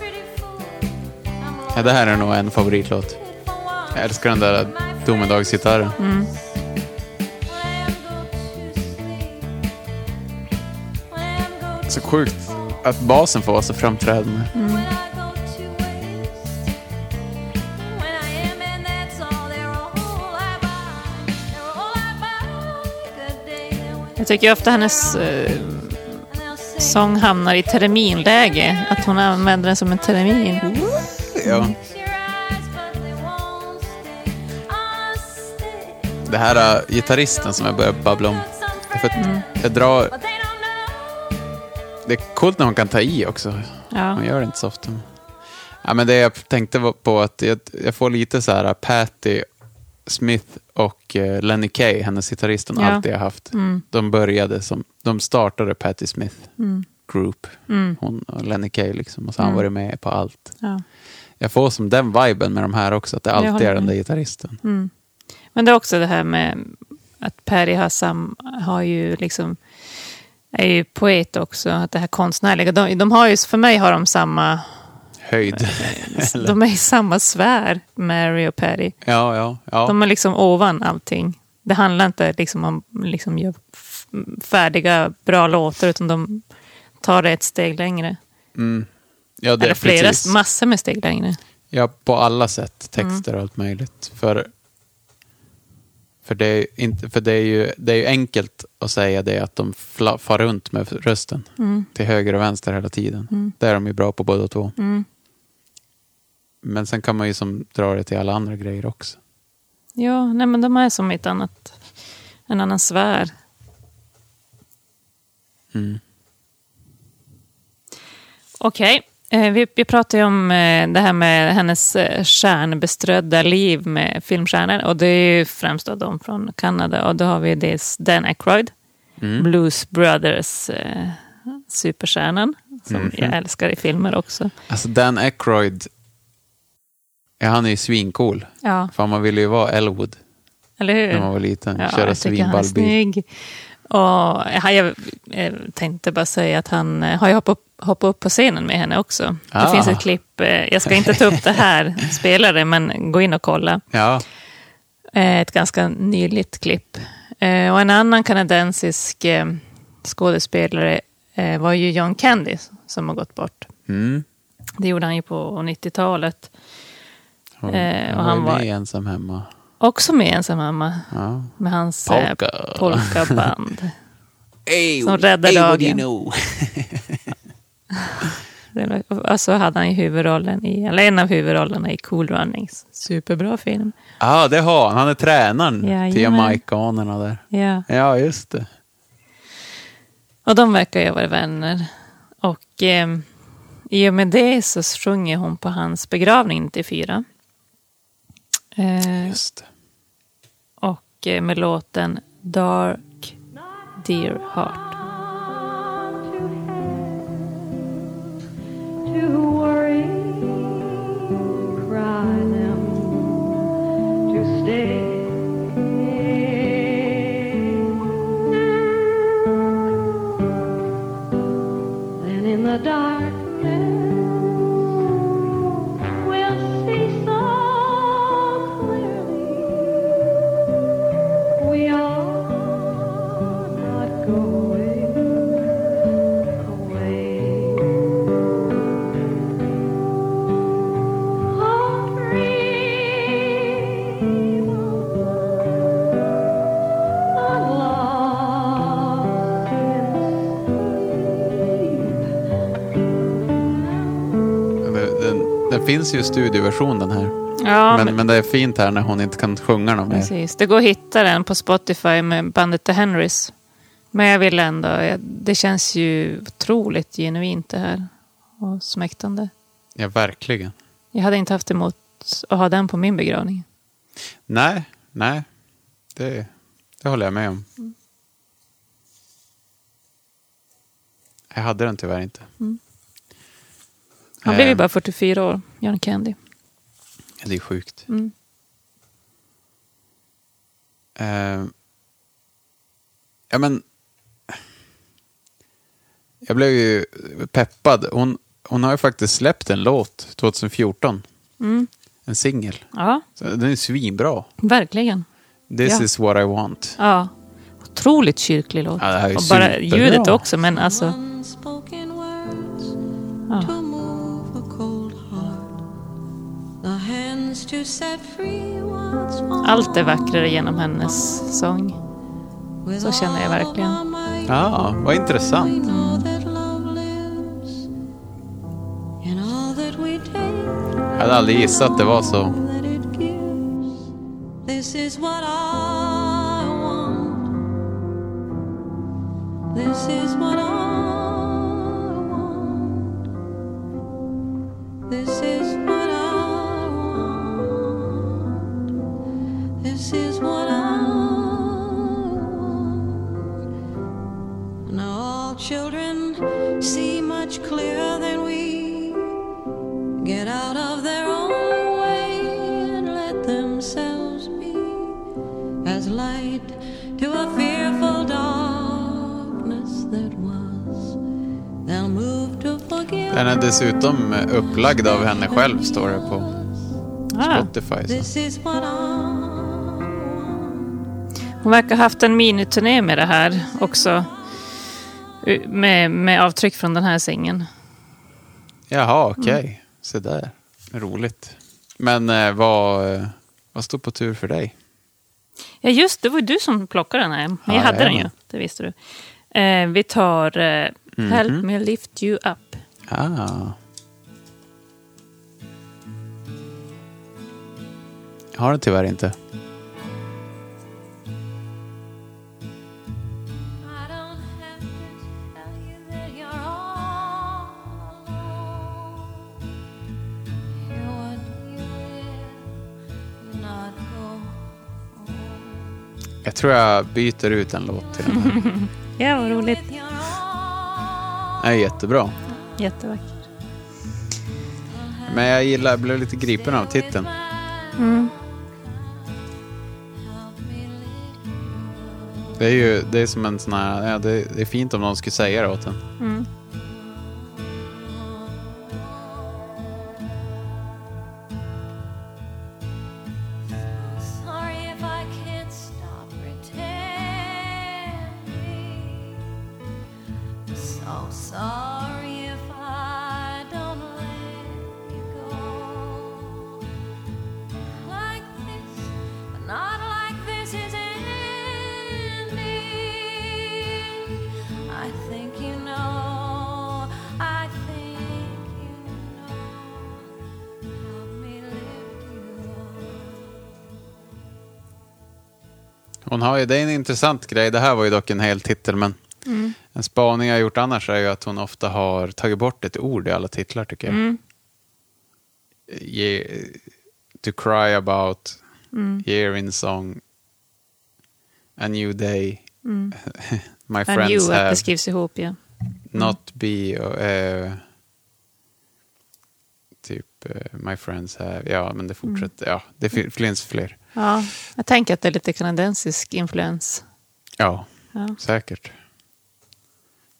Ja, det här är nog en favoritlåt. Jag älskar den där domedagsgitarren. Mm. Så sjukt att basen får vara så framträdande. Mm. Jag tycker ofta hennes eh, sång hamnar i terminläge. Att hon använder den som en termin. Ja. Det här uh, gitarristen som jag börjar babbla om. För att Mm. jag drar... Det är coolt när hon kan ta i också. Ja. Hon gör det inte så ofta. Ja, men det jag tänkte på att jag, jag får lite så här Patty Smith och eh, Lenny Kay, hennes gitarrist hon Ja. alltid har haft. De började som, de startade Patti Smith Group. Hon och Lenny Kay liksom. Och så har han varit med på allt. Ja. Jag får som den viben med de här också, att det alltid är den där gitarristen. Men det är också det här med att Perry har, sam, har ju liksom är ju poet också, att det här konstnärliga. De, de har ju, för mig har de samma, Höjd. De är i samma sfär, Mary och Perry. ja, ja, ja. De är liksom ovan allting. Det handlar inte liksom om liksom gör f- färdiga, bra låtar, utan de tar det ett steg längre. ja det, Eller flera, precis. massor med steg längre. Ja, på alla sätt. Texter Mm. och allt möjligt. För, för, det, är inte, för det, är ju, det är ju enkelt att säga det att de fla, far runt med rösten. Mm. Till höger och vänster hela tiden. Det är de ju bra på båda två. Mm. Men sen kan man ju som dra det till alla andra grejer också. Ja, nej men de är som ett annat, en annan sfär. Mm. Okej, eh, vi, vi pratade ju om eh, det här med hennes eh, stjärnbeströdda liv med filmstjärnor. Och det är ju främst då de från Kanada. Och då har vi dels Dan Aykroyd, Blues Brothers eh, superstjärnan. Som jag älskar i filmer också. Alltså Dan Aykroyd, ja, han är ju svincool. Ja, För man ville ju vara Elwood eller hur? när man var liten. Ja, Köra jag Och jag, tänkte bara säga att han eh, har ju hoppat, upp- hoppat upp på scenen med henne också. Det Ah. finns ett klipp, eh, jag ska inte ta upp det här, spela det, men gå in och kolla. Ja, Eh, Ett ganska nyligt klipp. Och en annan kanadensisk skådespelare var ju John Candy som har gått bort. mm. Det gjorde han ju på 90-talet. Hon, Eh, och hon han var med ensam hemma. Också med ensam mamma Ja. med hans eh, Polka. polkaband. Hey, Som räddar do dagen. you know? Och så hade han ju huvudrollen i, eller en av huvudrollerna i Cool Runnings. Superbra film. Ja, det har han. Han är tränaren till Jajamän. jamaicanerna där. Ja. Ja, just det. Och de verkar ju ha varit vänner. Och eh, i och med det så sjunger hon på hans begravning 94. Eh, Just det och med låten Dark Dear Heart. dark. Finns ju studioversion den här. Ja, men, men, men det är fint här när hon inte kan sjunga något mer. precis. Det går att hitta den på Spotify med bandet The Henrys. Men jag vill ändå, det känns ju otroligt genuint det här. Och smäktande. Ja, verkligen. Jag hade inte haft emot att ha den på min begravning. Nej, nej. Det, det håller jag med om. Jag hade den tyvärr inte. Han blev ju Eh, bara 44 år, John Candy. Det är sjukt. Mm. Eh, ja, men... Jag blev ju peppad. Hon, hon har ju faktiskt släppt en låt 2014. Mm. En singel. Ja, Så Den är svinbra. verkligen. This Ja. is what I want. Ja. Otroligt kyrklig låt. Ja, det här är och bara ljudet också, men alltså... Allt är vackrare genom hennes sång. Så känner jag all verkligen. Ja, vad we intressant. Jag hade aldrig gissat att det var så. This is what dessutom upplagd av henne själv, står det på Ah, Spotify. Så. Hon verkar ha haft en miniturné med det här också. Med, med avtryck från den här singeln. Jaha, okej. Så där. Roligt. Men eh, vad, eh, vad stod på tur för dig? Ja, just det. var ju du som plockade den här. Men jag Ja, hade den ju. Det visste du. Eh, vi tar eh, Mhm. Help me lift you up. Ah. Jag har den tyvärr inte. Jag tror jag byter ut en låt till den här. Ja, vad roligt. Den är jättebra. Jättevackert. Men jag gillar, jag blev lite gripen av titeln. Mm. Det är ju det är som en sån här, ja, det, det är fint om någon skulle säga det åt en. Mm. Hon har ju, det är en intressant grej. Det här var ju dock en hel titel, men en spaning jag gjort annars är ju att hon ofta har tagit bort ett ord i alla titlar tycker jag. Mm. Ye, to cry about, year in song, a new day, my And friends att have, det skrivs ihop, ja. not be, eh, typ eh, my friends have, ja men det fortsätter, ja det fi- finns fler. Ja, jag tänker att det är lite kanadensisk influens. Ja, Ja. säkert.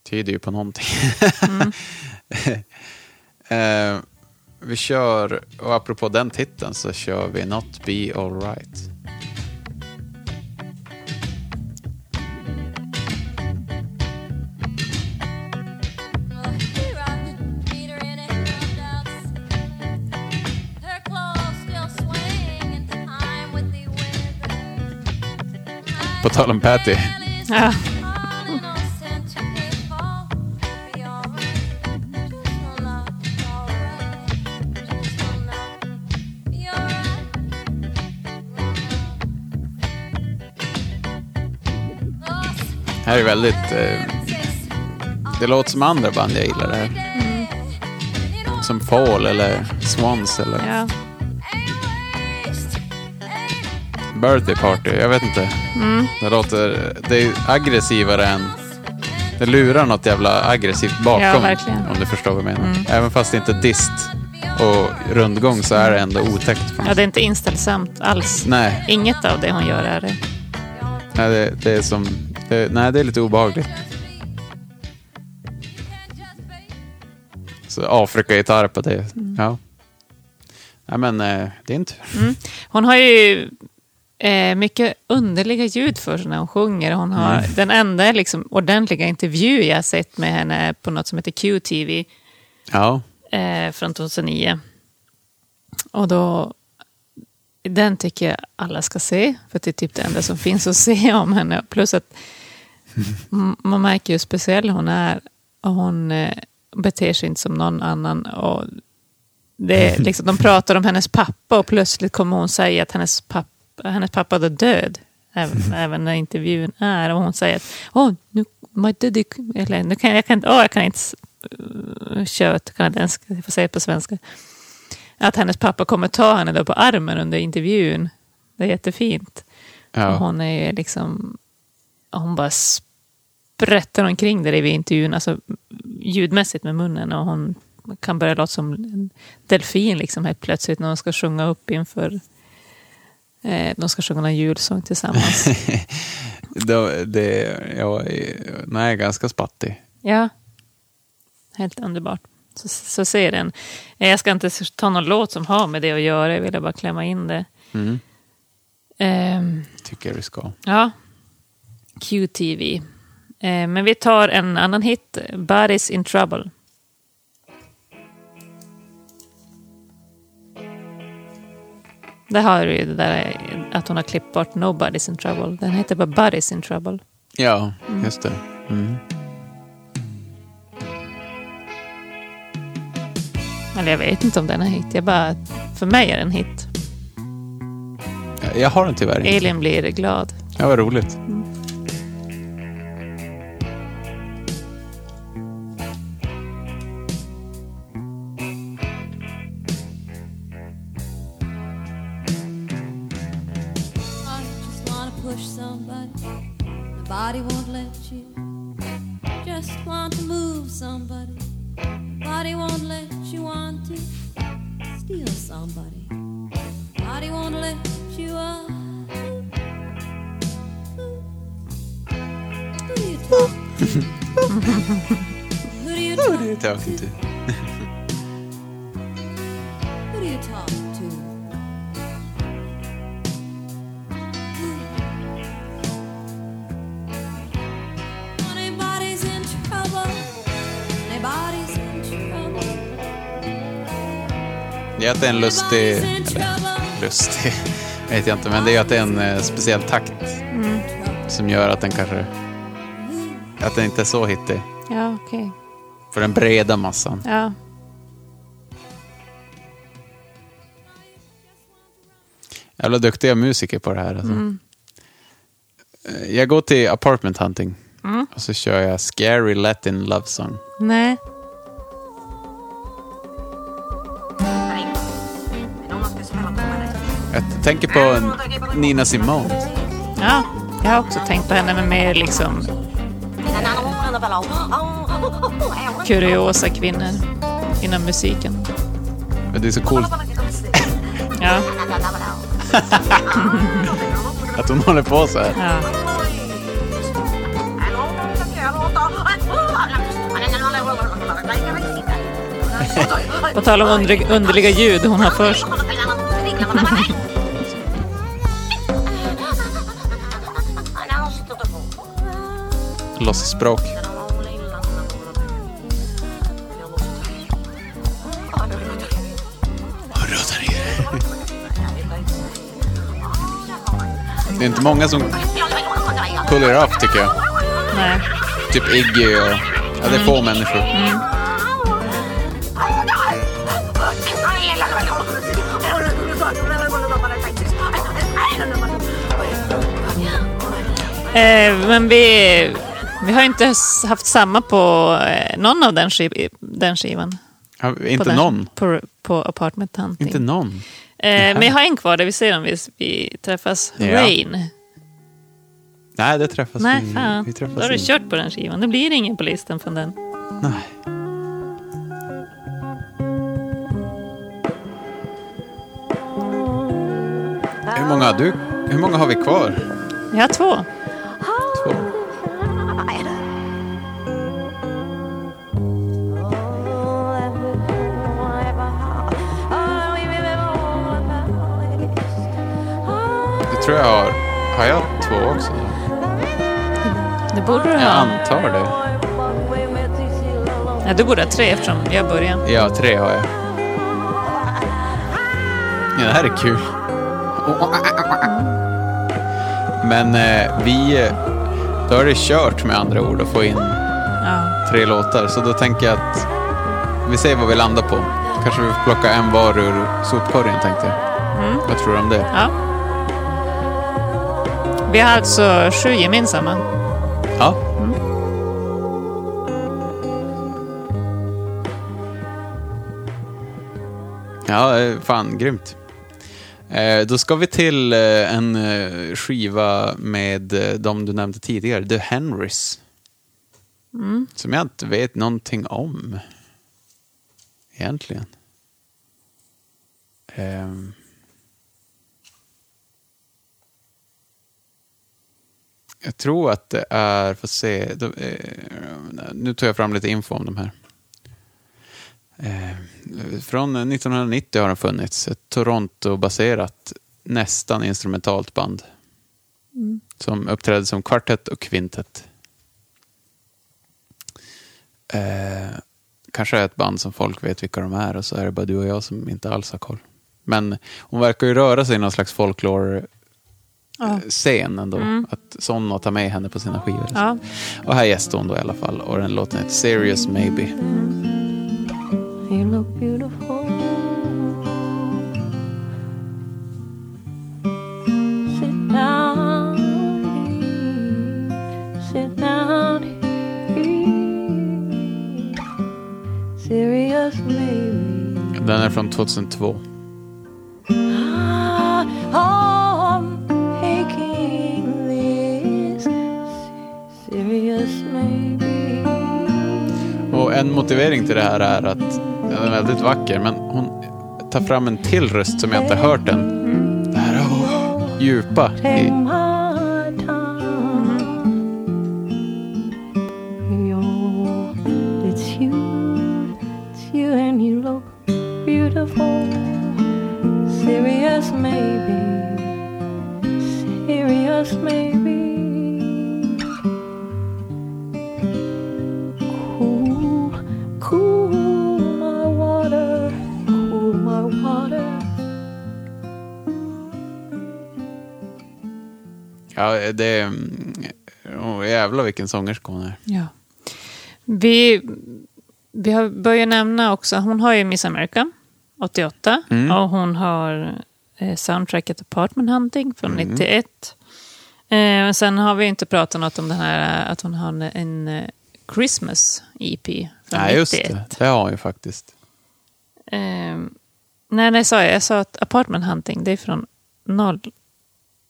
Tyder ju på någonting. eh, vi kör, och apropå den titeln så kör vi Not Be Alright. På tal om Patty. Ja. här är väldigt... Eh, det låter som andra band jag gillar det här. Mm. Som Fall eller Swans eller... Ja. Birthday Party. Jag vet inte. Det låter... Det är aggressivare än... Det lurar något jävla aggressivt bakom. Ja. Om du förstår vad jag menar. Även fast det inte är dist och rundgång så är det ändå otäckt. ja, det är inte inställsamt alls. Nej, Inget av det hon gör är det. nej det, det är som... Det, nej, det är lite obehagligt. Så Afrika-gitarr på det. Ja. Nej, men eh, det är inte... Hon har ju eh, mycket underliga ljud för sig när hon sjunger. Hon har den enda liksom, ordentliga intervju jag sett med henne på något som heter QTV Ja. eh, från 2009. Och då, den tycker jag alla ska se, för det är typ det enda som finns att se om henne. Plus att man märker hur speciell hon är. Och hon eh, beter sig inte som någon annan. Och det liksom, de pratar om hennes pappa och plötsligt kommer hon säga att hennes pappa, hennes pappa är död. Även, även när intervjun är. Och hon säger att oh, nu, my daddy, eller, nu kan, jag, kan, inte- åh, jag kan inte uh, köra ett kanadenskt, jag får säga det på svenska. Att hennes pappa kommer ta henne då på armen under intervjun. Det är jättefint. Och ja. hon är liksom... Hon bara sprättar omkring där vid intervjun, alltså ljudmässigt med munnen. Och hon kan börja låta som en delfin liksom helt plötsligt när hon ska sjunga upp inför... Eh, de ska sjunga en julsång tillsammans. det, det, jag är, nej, ganska spattig. ja, helt underbart. Så, så ser den. Eh, Jag ska inte ta någon låt som har med det att göra, jag ville bara klämma in det. Mm. Ehm, Tycker jag vi ska. Ja, QTV. Eh, men vi tar en annan hit, Body's in Trouble. Där har du ju det där att hon har klippt bort Nobody's in Trouble. Den heter bara Body's in Trouble. Ja, just det. Mm. Eller jag vet inte om den är hit. Jag bara, för mig är den hit. Jag- har den tyvärr inte. Elin blir glad. Ja, vad roligt. I push somebody. The body won't let you. Just want to move somebody. Body won't let you want to steal somebody. Body won't let you uh Who do you talk to? Who do you talk Det Det är att det är en lustig... Eller, lustig vet jag inte, men det är att det är en eh, speciell takt som gör att den kanske... Att den inte är så hittig Ja, okej. för den breda massan. Ja. Jävla duktiga musiker på det här. Alltså. Eh, Jag går till apartment hunting och så kör jag Scary Latin Love Song. Nej. Jag tänker på Nina Simone. Ja, jag har också tänkt på henne med mer liksom kuriosa kvinnor inom musiken. Men det är så coolt Ja, att hon håller på så här. ja. På tal om under, underliga ljud hon har för sig. Låtsasspråk. Det är inte många som pull it off tycker jag. Nej. Typ Iggy och... Ja, det är få människor. Eh, men vi, Vi har inte haft samma på eh, någon av den, skiv, den skivan. Ja, på inte den, någon. På, på Apartment Hunting. Inte någon. eh, men jag har en kvar där vi ser om vi, vi träffas. Ja. Rain. Nej, det träffas Nej, vi. fan. vi träffas Då har du kört på den skivan. Det blir ingen på listan från den. Nej. Hur många, har du, hur många har vi kvar? Jag har. Två. Tror jag har. Har jag två också? Det borde du Jag ha. antar det. Ja, du borde ha tre eftersom jag började. Ja, tre har jag. Ja, det här är kul. Men eh, vi... eh, Då är det kört med andra ord att få in Ja. tre låtar. Så då tänker jag att vi ser vad vi landar på. Kanske vi får plocka en var ur sopkorgen tänkte jag. Mm. Vad tror du om det? ja. Vi har alltså sju gemensamma. Ja. Ja, eh, fan grymt. Eh, Då ska vi till eh, en skiva med de du nämnde tidigare, The Henrys. Som jag inte vet någonting om. Egentligen. Ehm. Jag tror att det är, får se, de, eh, nu tar jag fram lite info om de här. Eh, från 1990 har den funnits, ett Toronto-baserat nästan instrumentalt band. Som uppträdde som kvartett och kvintett. Eh, kanske är ett band som folk vet vilka de är och så är det bara du och jag som inte alls har koll. Men hon verkar ju röra sig i någon slags folklore Ja. scen ändå. Att sådana tar med henne på sina skivor. Ja. Och här gästar hon då i alla fall. Och den låten heter Serious Maybe. You look beautiful. Sit down here. Sit down here. Serious maybe. Den är från 2002. En motivering till det här är att den är väldigt vacker. Men hon tar fram en till röst som jag inte hört än. Det här djupa. I, ja, det är... mm, Oh, jävlar vilken sångerska hon är. Ja. Vi, vi har börjat nämna också, hon har ju Miss America 88 Mm. och hon har eh, soundtracket Apartment Hunting från 91. Eh, och sen har vi inte pratat något om den här eh, att hon har en, en eh, Christmas EP från Nej, just 91. det. Det har hon ju faktiskt. Eh, nej, nej, sa jag. Jag sa att Apartment Hunting, det är från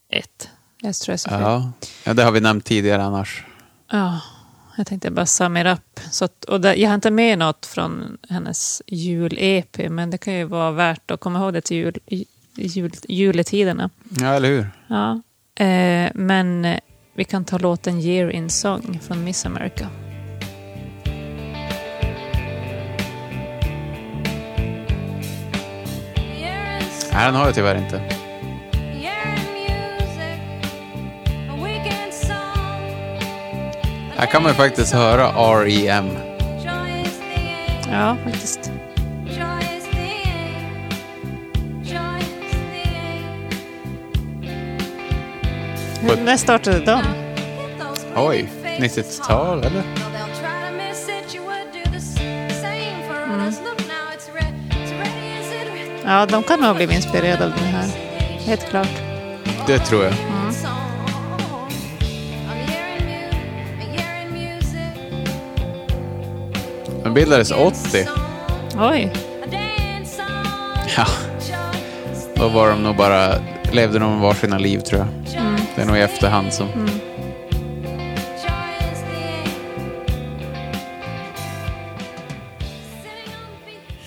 01. Jag tror jag sa fel. Ja. ja, det har vi nämnt tidigare annars. Ja, jag tänkte bara sum it up. Så att, och där, jag har inte med något från hennes jul-EP, men det kan ju vara värt att komma ihåg det till jul, jul, juletiderna. Ja, eller hur? Ja. Eh, men vi kan ta låten Year in Song från Miss America. Nej, den har jag tyvärr inte. Här kan man ju faktiskt höra R.E.M. Ja, faktiskt. På- När startade de? Oj, 90-tal eller? Ja, de kan nog ha blivit inspirerade av den här. Helt klart. Det tror jag. Den bildades 80. Oj. Ja. Då var de nog bara, levde de varsina liv tror jag. Det är nog i efterhand som...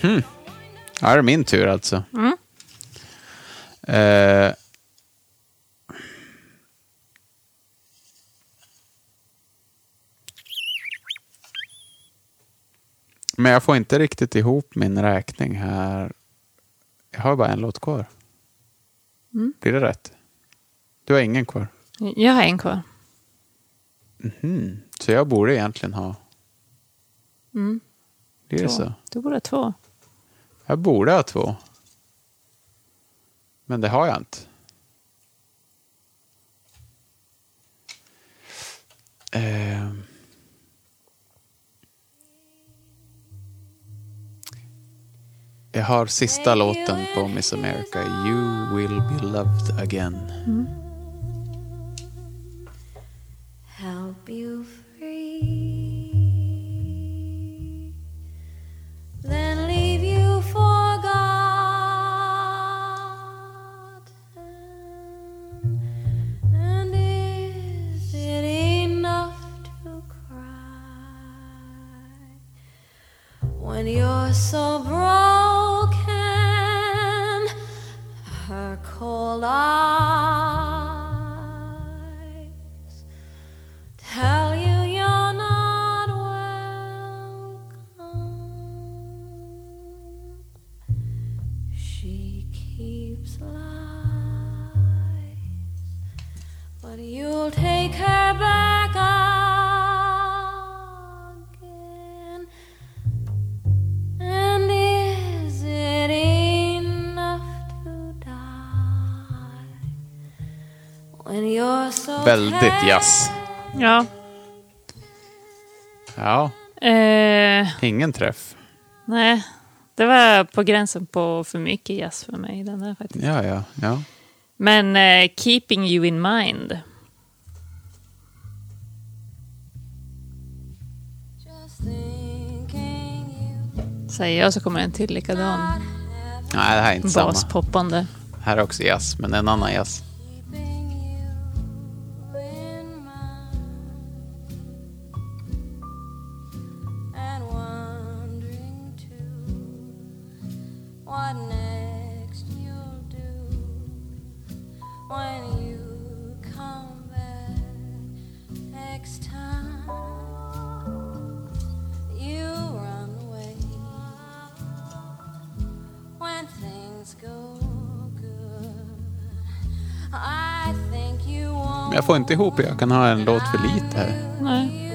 Hmm. Ja, det är min tur alltså. Eh, men jag får inte riktigt ihop min räkning här. Jag har bara en låt kvar. Blir det rätt? Du har ingen kvar. Jag har en kvar. Hmm. Så jag borde egentligen ha... Mm. Det Två. så? Du borde ha två. Jag borde ha två. Men det har jag inte. Jag har sista låten på Miss America, You will be loved again. help Jazz. Ja. Ja, Eh, ingen träff. nej, det var på gränsen på för mycket jazz för mig. Den där faktiskt. Ja, ja, ja. Men eh, Keeping You In Mind. Säger jag så kommer en till likadan Nej, det här är inte samma. baspoppande. Här är också jazz, men en annan jazz. Jag får inte ihop, jag kan ha en låt för lite här. Nej.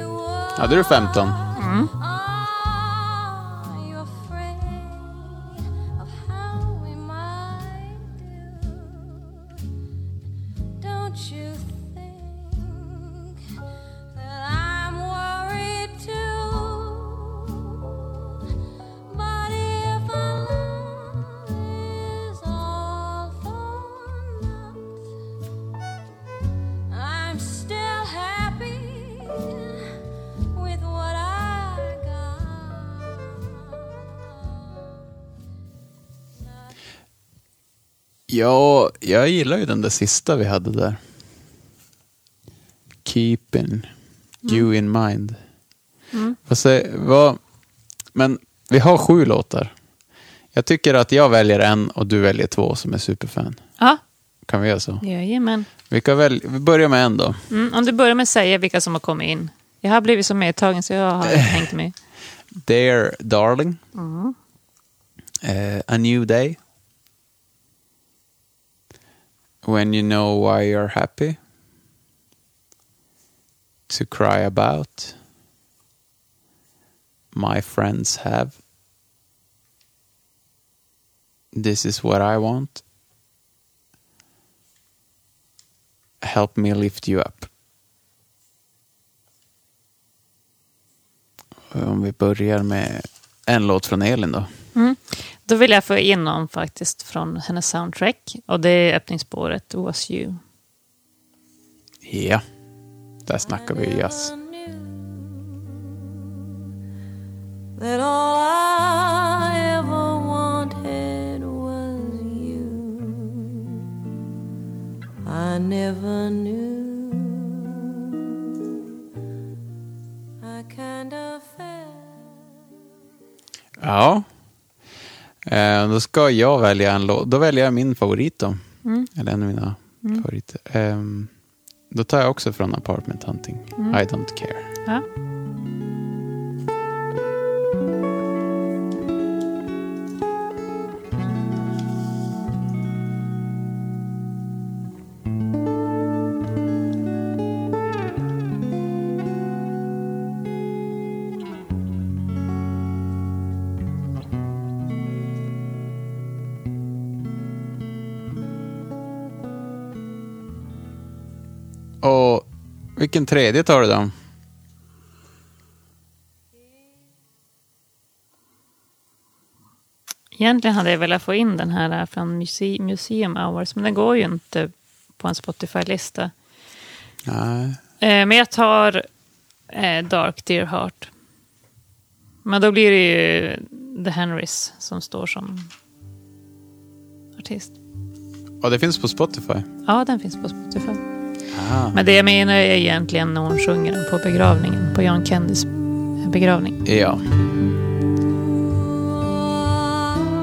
Är det 15. Are Ja, jag gillar ju den där sista vi hade där. Keeping you in mind. Säger, vad, men vi har sju låtar. Jag tycker att jag väljer en och du väljer två som är superfan. Ja, Kan vi göra så? jajamän. Vi, kan väl, vi börjar med en då. Mm, om du börjar med att säga vilka som har kommit in. Jag har blivit så medtagen så jag har hängt med. Dear Darling. Eh, a New Day. When you know why you're happy. To cry about. My friends have. This is what I want. Help me lift you up. Om vi börjar med en låt från Elin då. Mm. Då vill jag få in någon faktiskt från hennes soundtrack. Och det är öppningsspåret Was You. Ja, där snackar vi jazz. that all I ever wanted was you. I never knew. I kind of felt. Ja. Eh, då ska jag välja en låt. Då väljer jag min favorit då. Eller en av mina favoriter. Ehm, då tar jag också från Apartment Hunting. I don't care. Ja. Vilken tredje tar du då? Egentligen hade jag velat få in den här från Muse- Museum Hours, men den går ju inte på en Spotify-lista. Nej. Eh, men jag tar eh, Dark Dear Heart. Men då blir det ju The Henrys som står som artist. Och det finns på Spotify. Ja, den finns på Spotify. Ah. Men det jag menar är egentligen när hon sjunger den på begravningen, på John Kennedys begravning. Ja.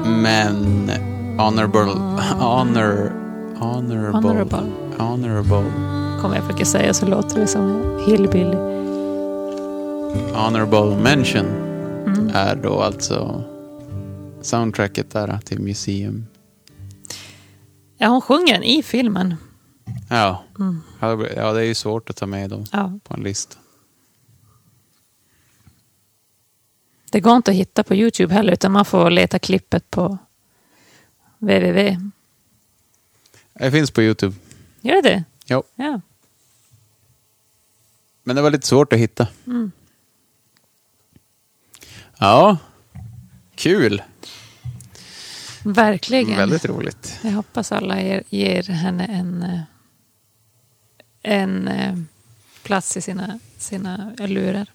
Men honorable... Honor... Honorable... Honorable. Honorable. Kommer jag försöka säga så låter det som hillbilly. Honorable mention är då alltså soundtracket där till Museum. Ja, hon sjunger den i filmen. Ja. Det- ja, det är ju svårt att ta med dem Ja. på en lista. Det går inte att hitta på YouTube heller, utan man får leta klippet på www. Det finns på Youtube. Gör det? Jo. Ja. Men det var lite svårt att hitta. Mm. Ja. Kul. Verkligen. Väldigt roligt. Jag hoppas alla ger, ger henne en, eh, en eh, plats i sina, sina lurar.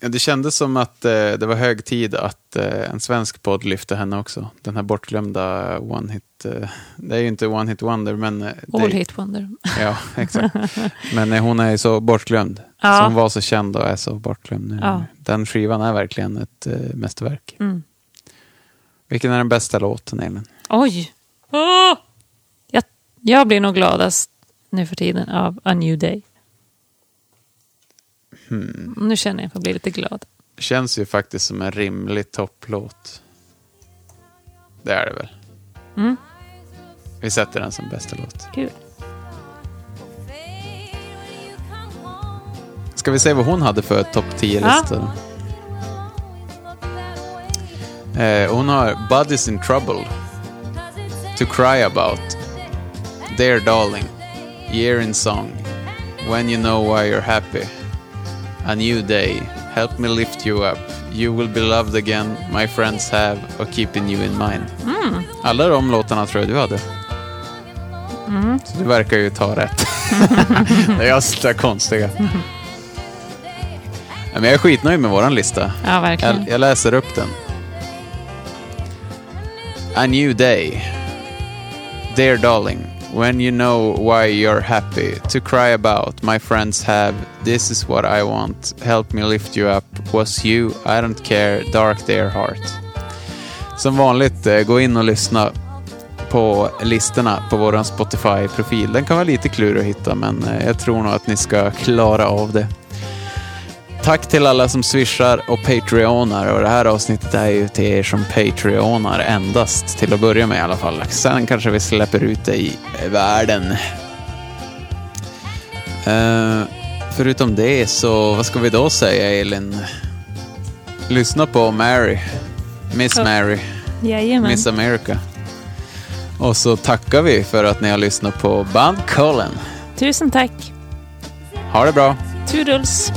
Ja, det kändes som att eh, det var hög tid att eh, en svensk podd lyfte henne också. Den här bortglömda One Hit... Eh, det är ju inte One Hit Wonder, men... All det, hit wonder. Ja, exakt. Men hon är ju så bortglömd. Ja. Hon var så känd och är så bortglömd nu. Ja. Den skivan är verkligen ett eh, mästerverk. Mm. Vilken är den bästa låten, Elin? Oj! Åh! Jag, jag blir nog gladast nu för tiden av A New Day. Hmm. Nu känner jag att bli lite glad. Känns ju faktiskt som en rimlig topplåt. Det är det väl? Mm. Vi sätter den som bästa låt. Kul. Ska vi se vad hon hade för topp 10-lista? Eh, hon har Buddies in Trouble, To Cry About, Dear Darling, Year in Song, When You Know Why You're Happy, A New Day, Help Me Lift You Up, You Will Be Loved Again, My Friends Have och Keeping You In Mind. Alla de låtarna tror jag du hade. Så du verkar ju ta rätt. det är jag som är konstiga. Ja, Men jag är skitnöjd med våran lista. Ja, verkligen. Jag, jag läser upp den. A new day. Dear darling, when you know why you're happy, to cry about, my friends have, this is what I want, help me lift you up, was you, I don't care, dark dear heart. Som vanligt, eh, gå in och lyssna på listorna på vår Spotify-profil. Den kan vara lite klurig att hitta, men eh, jag tror nog att ni ska klara av det. Tack till alla som swishar och patreonar och det här avsnittet är ju till er som patreonar endast till att börja med i alla fall. Sen kanske vi släpper ut det i världen. Eh, förutom det så, vad ska vi då säga Elin? Lyssna på Mary, Miss Ja. Mary, Jajamän. Miss America. Och så tackar vi för att ni har lyssnat på Bandkollen. Tusen tack. Ha det bra! Toodles.